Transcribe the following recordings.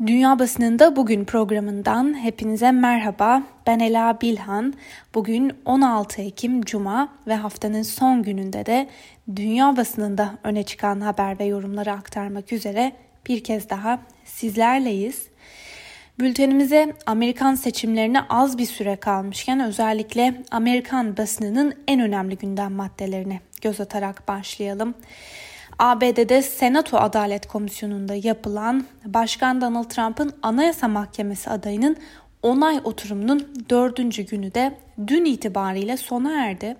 Dünya Basınında Bugün programından hepinize merhaba. Ben Ela Bilhan. Bugün 16 Ekim Cuma ve haftanın son gününde de dünya basınında öne çıkan haber ve yorumları aktarmak üzere bir kez daha sizlerleyiz. Bültenimize Amerikan seçimlerine az bir süre kalmışken özellikle Amerikan basınının en önemli gündem maddelerini göz atarak başlayalım. ABD'de Senato Adalet Komisyonu'nda yapılan Başkan Donald Trump'ın Anayasa Mahkemesi adayının onay oturumunun dördüncü günü de dün itibariyle sona erdi.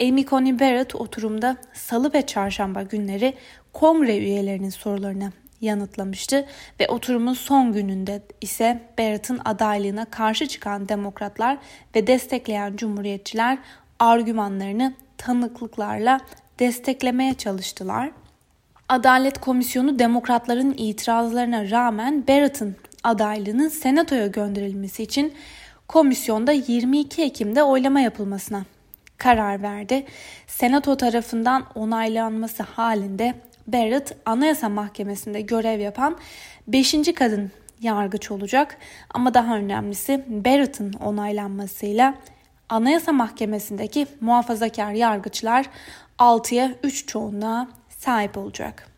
Amy Coney Barrett oturumda salı ve çarşamba günleri kongre üyelerinin sorularını yanıtlamıştı ve oturumun son gününde ise Barrett'ın adaylığına karşı çıkan demokratlar ve destekleyen cumhuriyetçiler argümanlarını tanıklıklarla desteklemeye çalıştılar. Adalet Komisyonu demokratların itirazlarına rağmen Barrett'ın adaylığının senatoya gönderilmesi için komisyonda 22 Ekim'de oylama yapılmasına karar verdi. Senato tarafından onaylanması halinde Barrett Anayasa Mahkemesi'nde görev yapan 5. kadın yargıç olacak. Ama daha önemlisi Barrett'ın onaylanmasıyla Anayasa Mahkemesi'ndeki muhafazakar yargıçlar 6'ya 3 çoğunluğa sahip olacak.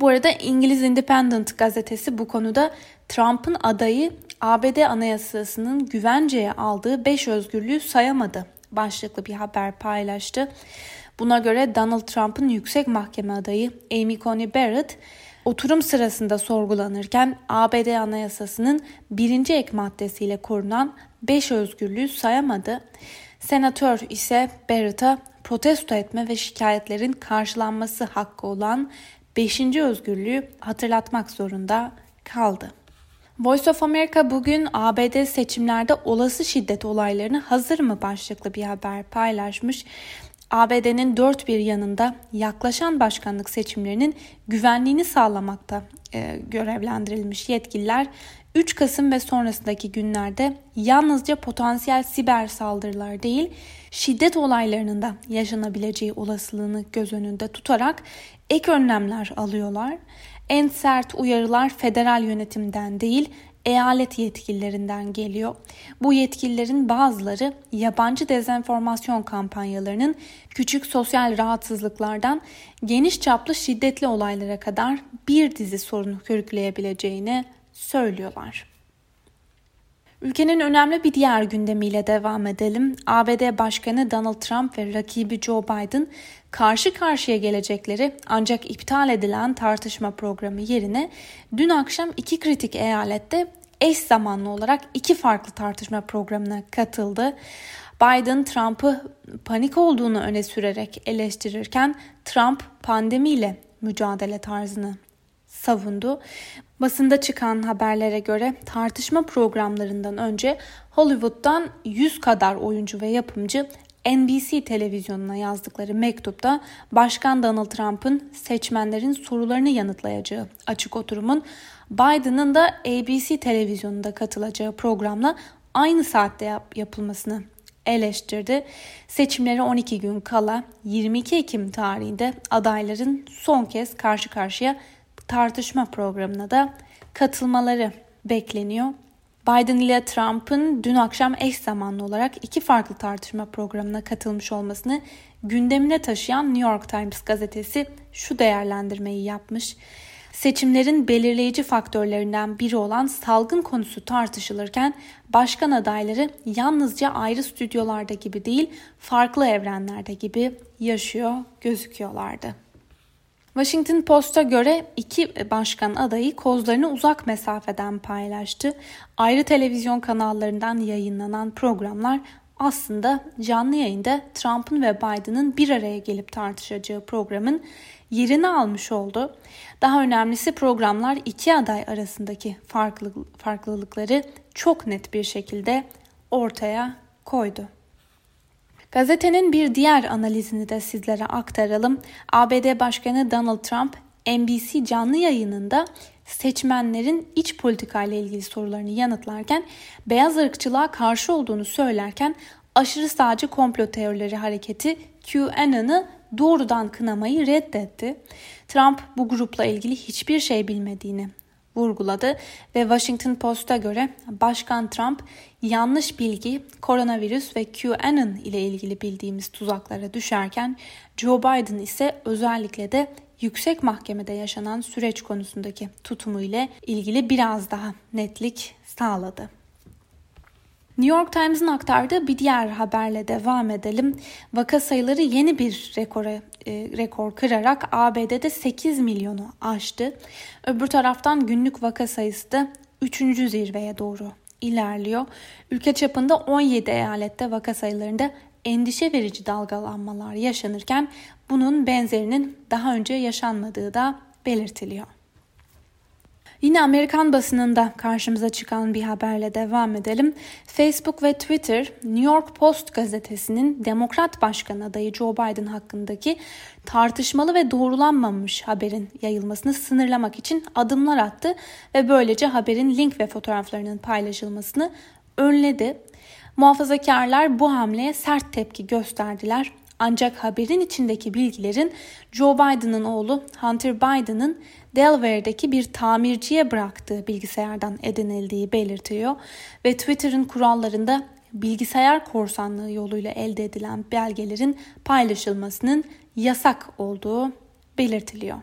Bu arada İngiliz Independent gazetesi bu konuda Trump'ın adayı ABD Anayasası'nın güvenceye aldığı 5 özgürlüğü sayamadı başlıklı bir haber paylaştı. Buna göre Donald Trump'ın yüksek mahkeme adayı Amy Coney Barrett oturum sırasında sorgulanırken ABD Anayasası'nın birinci ek maddesiyle korunan 5 özgürlüğü sayamadı. Senatör ise Barrett'a protesto etme ve şikayetlerin karşılanması hakkı olan 5. özgürlüğü hatırlatmak zorunda kaldı. Voice of America bugün ABD seçimlerde olası şiddet olaylarını hazır mı başlıklı bir haber paylaşmış. ABD'nin dört bir yanında yaklaşan başkanlık seçimlerinin güvenliğini sağlamakta e, görevlendirilmiş yetkililer 3 Kasım ve sonrasındaki günlerde yalnızca potansiyel siber saldırılar değil, şiddet olaylarının da yaşanabileceği olasılığını göz önünde tutarak ek önlemler alıyorlar. En sert uyarılar federal yönetimden değil, eyalet yetkililerinden geliyor. Bu yetkililerin bazıları yabancı dezenformasyon kampanyalarının küçük sosyal rahatsızlıklardan geniş çaplı şiddetli olaylara kadar bir dizi sorunu körükleyebileceğini söylüyorlar. Ülkenin önemli bir diğer gündemiyle devam edelim. ABD Başkanı Donald Trump ve rakibi Joe Biden karşı karşıya gelecekleri ancak iptal edilen tartışma programı yerine dün akşam iki kritik eyalette eş zamanlı olarak iki farklı tartışma programına katıldı. Biden Trump'ı panik olduğunu öne sürerek eleştirirken Trump pandemiyle mücadele tarzını savundu. Basında çıkan haberlere göre tartışma programlarından önce Hollywood'dan 100 kadar oyuncu ve yapımcı NBC televizyonuna yazdıkları mektupta Başkan Donald Trump'ın seçmenlerin sorularını yanıtlayacağı açık oturumun Biden'ın da ABC televizyonunda katılacağı programla aynı saatte yap- yapılmasını eleştirdi. Seçimlere 12 gün kala 22 Ekim tarihinde adayların son kez karşı karşıya tartışma programına da katılmaları bekleniyor. Biden ile Trump'ın dün akşam eş zamanlı olarak iki farklı tartışma programına katılmış olmasını gündemine taşıyan New York Times gazetesi şu değerlendirmeyi yapmış. Seçimlerin belirleyici faktörlerinden biri olan salgın konusu tartışılırken başkan adayları yalnızca ayrı stüdyolarda gibi değil farklı evrenlerde gibi yaşıyor gözüküyorlardı. Washington Post'a göre iki başkan adayı kozlarını uzak mesafeden paylaştı. Ayrı televizyon kanallarından yayınlanan programlar aslında canlı yayında Trump'ın ve Biden'ın bir araya gelip tartışacağı programın yerini almış oldu. Daha önemlisi programlar iki aday arasındaki farklı, farklılıkları çok net bir şekilde ortaya koydu. Gazetenin bir diğer analizini de sizlere aktaralım. ABD Başkanı Donald Trump NBC canlı yayınında seçmenlerin iç politika ile ilgili sorularını yanıtlarken beyaz ırkçılığa karşı olduğunu söylerken aşırı sağcı komplo teorileri hareketi QAnon'ı doğrudan kınamayı reddetti. Trump bu grupla ilgili hiçbir şey bilmediğini vurguladı ve Washington Post'a göre Başkan Trump yanlış bilgi, koronavirüs ve QAnon ile ilgili bildiğimiz tuzaklara düşerken Joe Biden ise özellikle de yüksek mahkemede yaşanan süreç konusundaki tutumu ile ilgili biraz daha netlik sağladı. New York Times'ın aktardığı bir diğer haberle devam edelim. Vaka sayıları yeni bir rekora, e, rekor kırarak ABD'de 8 milyonu aştı. Öbür taraftan günlük vaka sayısı da 3. zirveye doğru ilerliyor. Ülke çapında 17 eyalette vaka sayılarında endişe verici dalgalanmalar yaşanırken bunun benzerinin daha önce yaşanmadığı da belirtiliyor. Yine Amerikan basınında karşımıza çıkan bir haberle devam edelim. Facebook ve Twitter, New York Post gazetesinin Demokrat Başkan adayı Joe Biden hakkındaki tartışmalı ve doğrulanmamış haberin yayılmasını sınırlamak için adımlar attı ve böylece haberin link ve fotoğraflarının paylaşılmasını önledi. Muhafazakarlar bu hamleye sert tepki gösterdiler. Ancak haberin içindeki bilgilerin Joe Biden'ın oğlu Hunter Biden'ın Delaware'deki bir tamirciye bıraktığı bilgisayardan edinildiği belirtiyor ve Twitter'ın kurallarında bilgisayar korsanlığı yoluyla elde edilen belgelerin paylaşılmasının yasak olduğu belirtiliyor.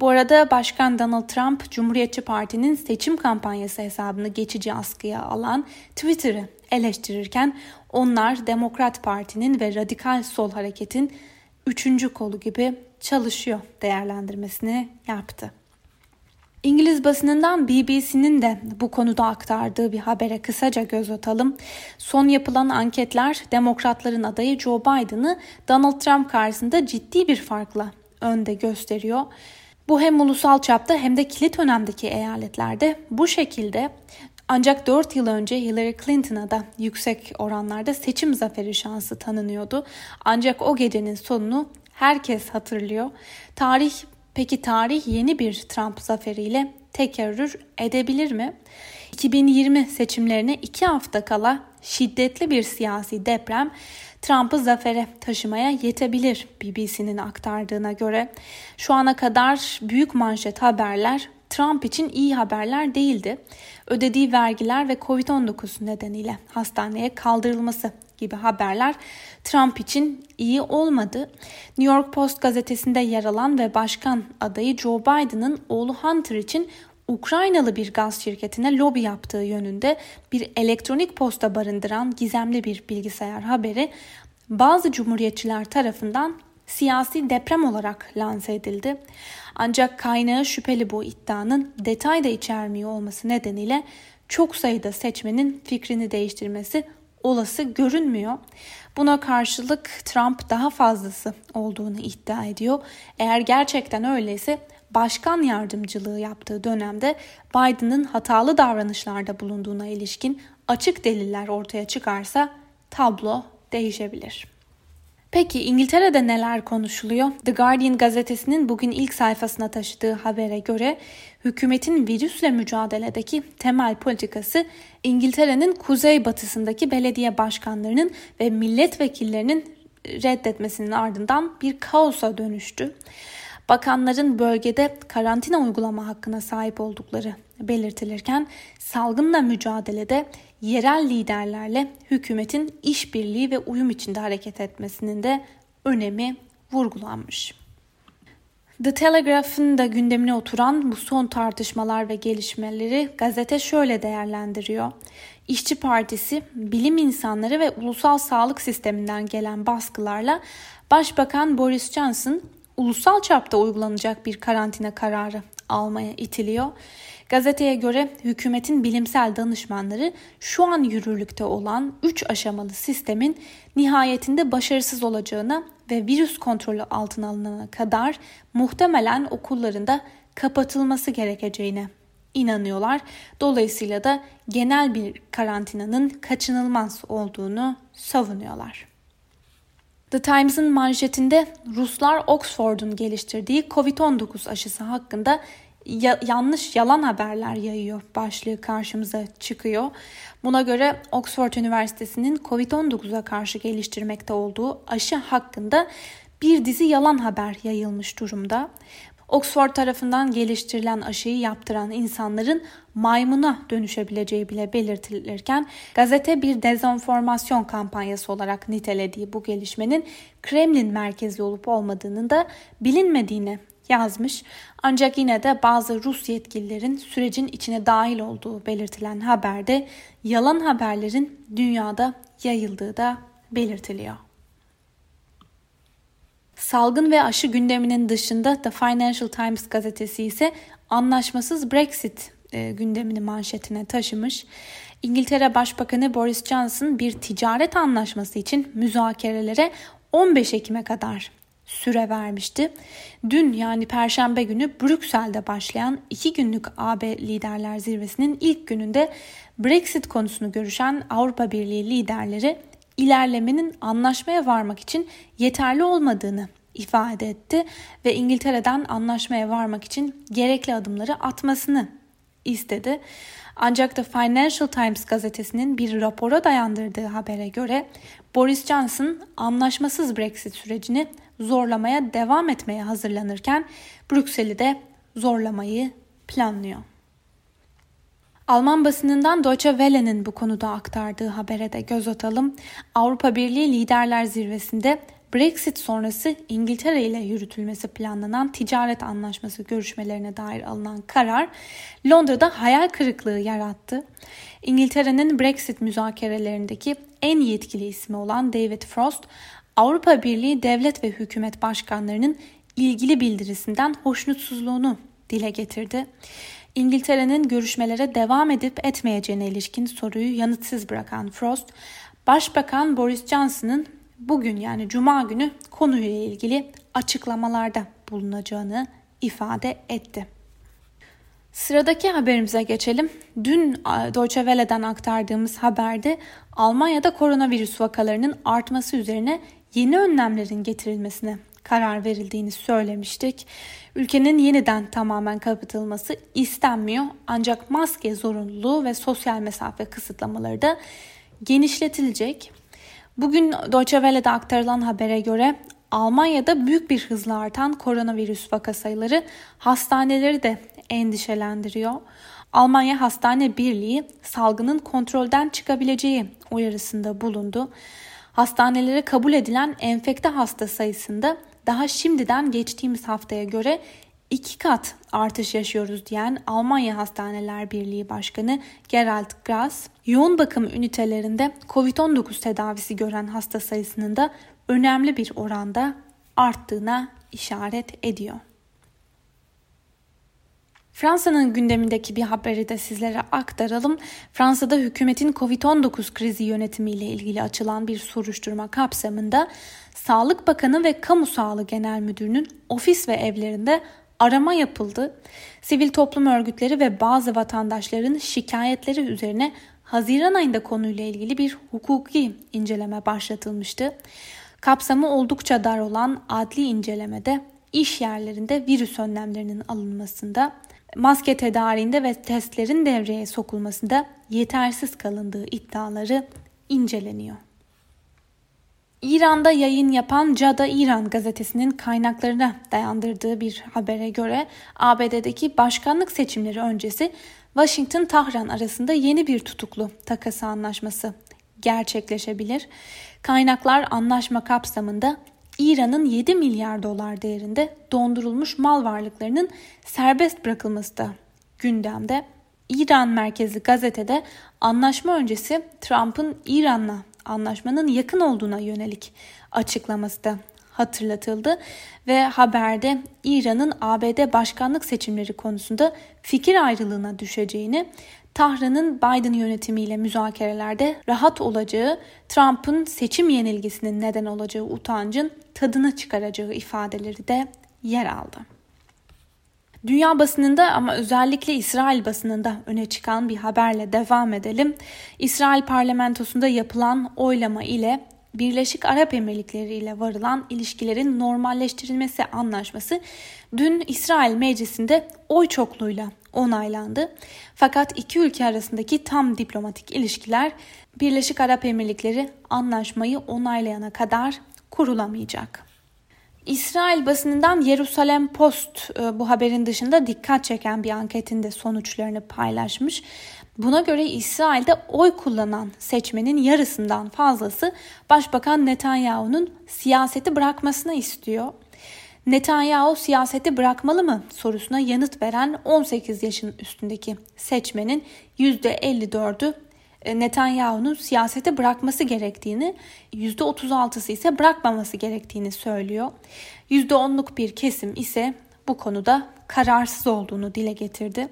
Bu arada Başkan Donald Trump, Cumhuriyetçi Parti'nin seçim kampanyası hesabını geçici askıya alan Twitter'ı eleştirirken onlar Demokrat Parti'nin ve radikal sol hareketin üçüncü kolu gibi çalışıyor değerlendirmesini yaptı. İngiliz basınından BBC'nin de bu konuda aktardığı bir habere kısaca göz atalım. Son yapılan anketler demokratların adayı Joe Biden'ı Donald Trump karşısında ciddi bir farkla önde gösteriyor. Bu hem ulusal çapta hem de kilit önemdeki eyaletlerde bu şekilde ancak 4 yıl önce Hillary Clinton'a da yüksek oranlarda seçim zaferi şansı tanınıyordu. Ancak o gecenin sonunu herkes hatırlıyor. Tarih peki tarih yeni bir Trump zaferiyle tekerrür edebilir mi? 2020 seçimlerine 2 hafta kala şiddetli bir siyasi deprem Trump'ı zafere taşımaya yetebilir BBC'nin aktardığına göre. Şu ana kadar büyük manşet haberler Trump için iyi haberler değildi. Ödediği vergiler ve Covid-19 nedeniyle hastaneye kaldırılması gibi haberler Trump için iyi olmadı. New York Post gazetesinde yer alan ve başkan adayı Joe Biden'ın oğlu Hunter için Ukraynalı bir gaz şirketine lobi yaptığı yönünde bir elektronik posta barındıran gizemli bir bilgisayar haberi bazı cumhuriyetçiler tarafından siyasi deprem olarak lanse edildi. Ancak kaynağı şüpheli bu iddianın detay da içermiyor olması nedeniyle çok sayıda seçmenin fikrini değiştirmesi olası görünmüyor. Buna karşılık Trump daha fazlası olduğunu iddia ediyor. Eğer gerçekten öyleyse başkan yardımcılığı yaptığı dönemde Biden'ın hatalı davranışlarda bulunduğuna ilişkin açık deliller ortaya çıkarsa tablo değişebilir. Peki İngiltere'de neler konuşuluyor? The Guardian gazetesinin bugün ilk sayfasına taşıdığı habere göre hükümetin virüsle mücadeledeki temel politikası İngiltere'nin kuzeybatısındaki belediye başkanlarının ve milletvekillerinin reddetmesinin ardından bir kaosa dönüştü. Bakanların bölgede karantina uygulama hakkına sahip oldukları belirtilirken salgınla mücadelede yerel liderlerle hükümetin işbirliği ve uyum içinde hareket etmesinin de önemi vurgulanmış. The Telegraph'ın da gündemine oturan bu son tartışmalar ve gelişmeleri gazete şöyle değerlendiriyor. İşçi Partisi, bilim insanları ve ulusal sağlık sisteminden gelen baskılarla Başbakan Boris Johnson ulusal çapta uygulanacak bir karantina kararı almaya itiliyor. Gazeteye göre hükümetin bilimsel danışmanları şu an yürürlükte olan 3 aşamalı sistemin nihayetinde başarısız olacağına ve virüs kontrolü altına alınana kadar muhtemelen okullarında kapatılması gerekeceğine inanıyorlar. Dolayısıyla da genel bir karantinanın kaçınılmaz olduğunu savunuyorlar. The Times'ın manşetinde Ruslar Oxford'un geliştirdiği COVID-19 aşısı hakkında ya, yanlış yalan haberler yayıyor başlığı karşımıza çıkıyor. Buna göre Oxford Üniversitesi'nin COVID-19'a karşı geliştirmekte olduğu aşı hakkında bir dizi yalan haber yayılmış durumda. Oxford tarafından geliştirilen aşıyı yaptıran insanların maymuna dönüşebileceği bile belirtilirken gazete bir dezenformasyon kampanyası olarak nitelediği bu gelişmenin Kremlin merkezli olup olmadığının da bilinmediğini yazmış. Ancak yine de bazı Rus yetkililerin sürecin içine dahil olduğu belirtilen haberde yalan haberlerin dünyada yayıldığı da belirtiliyor. Salgın ve aşı gündeminin dışında The Financial Times gazetesi ise anlaşmasız Brexit e, gündemini manşetine taşımış. İngiltere Başbakanı Boris Johnson bir ticaret anlaşması için müzakerelere 15 Ekim'e kadar süre vermişti. Dün yani Perşembe günü Brüksel'de başlayan iki günlük AB Liderler Zirvesi'nin ilk gününde Brexit konusunu görüşen Avrupa Birliği liderleri ilerlemenin anlaşmaya varmak için yeterli olmadığını ifade etti ve İngiltere'den anlaşmaya varmak için gerekli adımları atmasını istedi. Ancak The Financial Times gazetesinin bir rapora dayandırdığı habere göre Boris Johnson anlaşmasız Brexit sürecini zorlamaya devam etmeye hazırlanırken Brüksel'i de zorlamayı planlıyor. Alman basınından Deutsche Welle'nin bu konuda aktardığı habere de göz atalım. Avrupa Birliği Liderler Zirvesi'nde Brexit sonrası İngiltere ile yürütülmesi planlanan ticaret anlaşması görüşmelerine dair alınan karar Londra'da hayal kırıklığı yarattı. İngiltere'nin Brexit müzakerelerindeki en yetkili ismi olan David Frost, Avrupa Birliği devlet ve hükümet başkanlarının ilgili bildirisinden hoşnutsuzluğunu dile getirdi. İngiltere'nin görüşmelere devam edip etmeyeceğine ilişkin soruyu yanıtsız bırakan Frost, Başbakan Boris Johnson'ın bugün yani cuma günü konuyla ilgili açıklamalarda bulunacağını ifade etti. Sıradaki haberimize geçelim. Dün Deutsche Welle'den aktardığımız haberde Almanya'da koronavirüs vakalarının artması üzerine yeni önlemlerin getirilmesine karar verildiğini söylemiştik. Ülkenin yeniden tamamen kapatılması istenmiyor ancak maske zorunluluğu ve sosyal mesafe kısıtlamaları da genişletilecek. Bugün Deutsche Welle'de aktarılan habere göre Almanya'da büyük bir hızla artan koronavirüs vaka sayıları hastaneleri de endişelendiriyor. Almanya Hastane Birliği salgının kontrolden çıkabileceği uyarısında bulundu. Hastanelere kabul edilen enfekte hasta sayısında daha şimdiden geçtiğimiz haftaya göre iki kat artış yaşıyoruz diyen Almanya Hastaneler Birliği Başkanı Gerald Grass, yoğun bakım ünitelerinde COVID-19 tedavisi gören hasta sayısının da önemli bir oranda arttığına işaret ediyor. Fransa'nın gündemindeki bir haberi de sizlere aktaralım. Fransa'da hükümetin Covid-19 krizi yönetimiyle ilgili açılan bir soruşturma kapsamında Sağlık Bakanı ve Kamu Sağlığı Genel Müdürü'nün ofis ve evlerinde arama yapıldı. Sivil toplum örgütleri ve bazı vatandaşların şikayetleri üzerine Haziran ayında konuyla ilgili bir hukuki inceleme başlatılmıştı. Kapsamı oldukça dar olan adli incelemede iş yerlerinde virüs önlemlerinin alınmasında, maske tedariğinde ve testlerin devreye sokulmasında yetersiz kalındığı iddiaları inceleniyor. İran'da yayın yapan Cada İran gazetesinin kaynaklarına dayandırdığı bir habere göre ABD'deki başkanlık seçimleri öncesi Washington-Tahran arasında yeni bir tutuklu takası anlaşması gerçekleşebilir. Kaynaklar anlaşma kapsamında İran'ın 7 milyar dolar değerinde dondurulmuş mal varlıklarının serbest bırakılması da gündemde. İran merkezli gazetede anlaşma öncesi Trump'ın İran'la anlaşmanın yakın olduğuna yönelik açıklaması da hatırlatıldı ve haberde İran'ın ABD başkanlık seçimleri konusunda fikir ayrılığına düşeceğini, Tahran'ın Biden yönetimiyle müzakerelerde rahat olacağı, Trump'ın seçim yenilgisinin neden olacağı utancın tadını çıkaracağı ifadeleri de yer aldı. Dünya basınında ama özellikle İsrail basınında öne çıkan bir haberle devam edelim. İsrail parlamentosunda yapılan oylama ile Birleşik Arap Emirlikleri ile varılan ilişkilerin normalleştirilmesi anlaşması dün İsrail Meclisi'nde oy çokluğuyla onaylandı. Fakat iki ülke arasındaki tam diplomatik ilişkiler Birleşik Arap Emirlikleri anlaşmayı onaylayana kadar kurulamayacak. İsrail basınından Yerusalem Post e, bu haberin dışında dikkat çeken bir anketin de sonuçlarını paylaşmış. Buna göre İsrail'de oy kullanan seçmenin yarısından fazlası Başbakan Netanyahu'nun siyaseti bırakmasını istiyor. Netanyahu siyaseti bırakmalı mı sorusuna yanıt veren 18 yaşın üstündeki seçmenin %54'ü e, Netanyahu'nun siyaseti bırakması gerektiğini, %36'sı ise bırakmaması gerektiğini söylüyor. %10'luk bir kesim ise bu konuda kararsız olduğunu dile getirdi.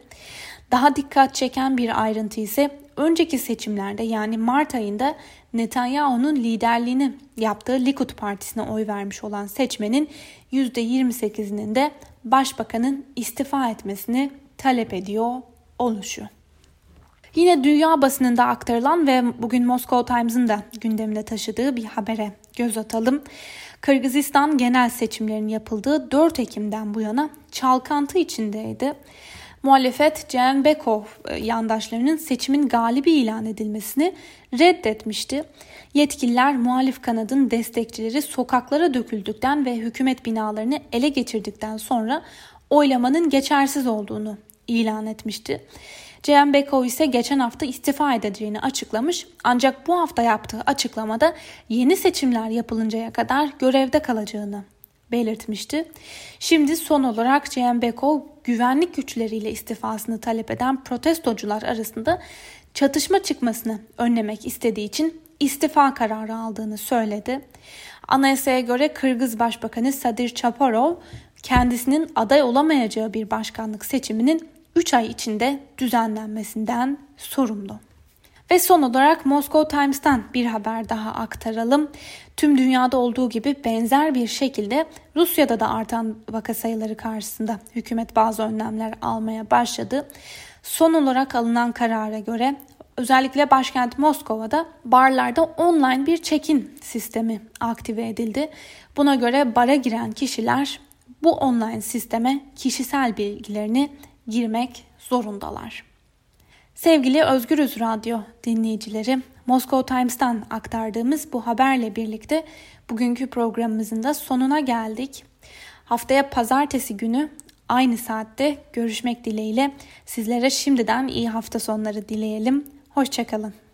Daha dikkat çeken bir ayrıntı ise önceki seçimlerde yani Mart ayında Netanyahu'nun liderliğini yaptığı Likud Partisi'ne oy vermiş olan seçmenin %28'inin de başbakanın istifa etmesini talep ediyor oluşu. Yine dünya basınında aktarılan ve bugün Moscow Times'ın da gündemine taşıdığı bir habere göz atalım. Kırgızistan genel seçimlerinin yapıldığı 4 Ekim'den bu yana çalkantı içindeydi. Muhalefet Ceenbekov e, yandaşlarının seçimin galibi ilan edilmesini reddetmişti. Yetkililer muhalif kanadın destekçileri sokaklara döküldükten ve hükümet binalarını ele geçirdikten sonra oylamanın geçersiz olduğunu ilan etmişti. Cem Beko ise geçen hafta istifa edeceğini açıklamış ancak bu hafta yaptığı açıklamada yeni seçimler yapılıncaya kadar görevde kalacağını belirtmişti. Şimdi son olarak Cem Beko güvenlik güçleriyle istifasını talep eden protestocular arasında çatışma çıkmasını önlemek istediği için istifa kararı aldığını söyledi. Anayasaya göre Kırgız Başbakanı Sadir Chaparov kendisinin aday olamayacağı bir başkanlık seçiminin 3 ay içinde düzenlenmesinden sorumlu. Ve son olarak Moscow Times'tan bir haber daha aktaralım. Tüm dünyada olduğu gibi benzer bir şekilde Rusya'da da artan vaka sayıları karşısında hükümet bazı önlemler almaya başladı. Son olarak alınan karara göre özellikle başkent Moskova'da barlarda online bir check-in sistemi aktive edildi. Buna göre bara giren kişiler bu online sisteme kişisel bilgilerini girmek zorundalar. Sevgili Özgürüz Radyo dinleyicileri, Moscow Times'tan aktardığımız bu haberle birlikte bugünkü programımızın da sonuna geldik. Haftaya pazartesi günü aynı saatte görüşmek dileğiyle sizlere şimdiden iyi hafta sonları dileyelim. Hoşçakalın.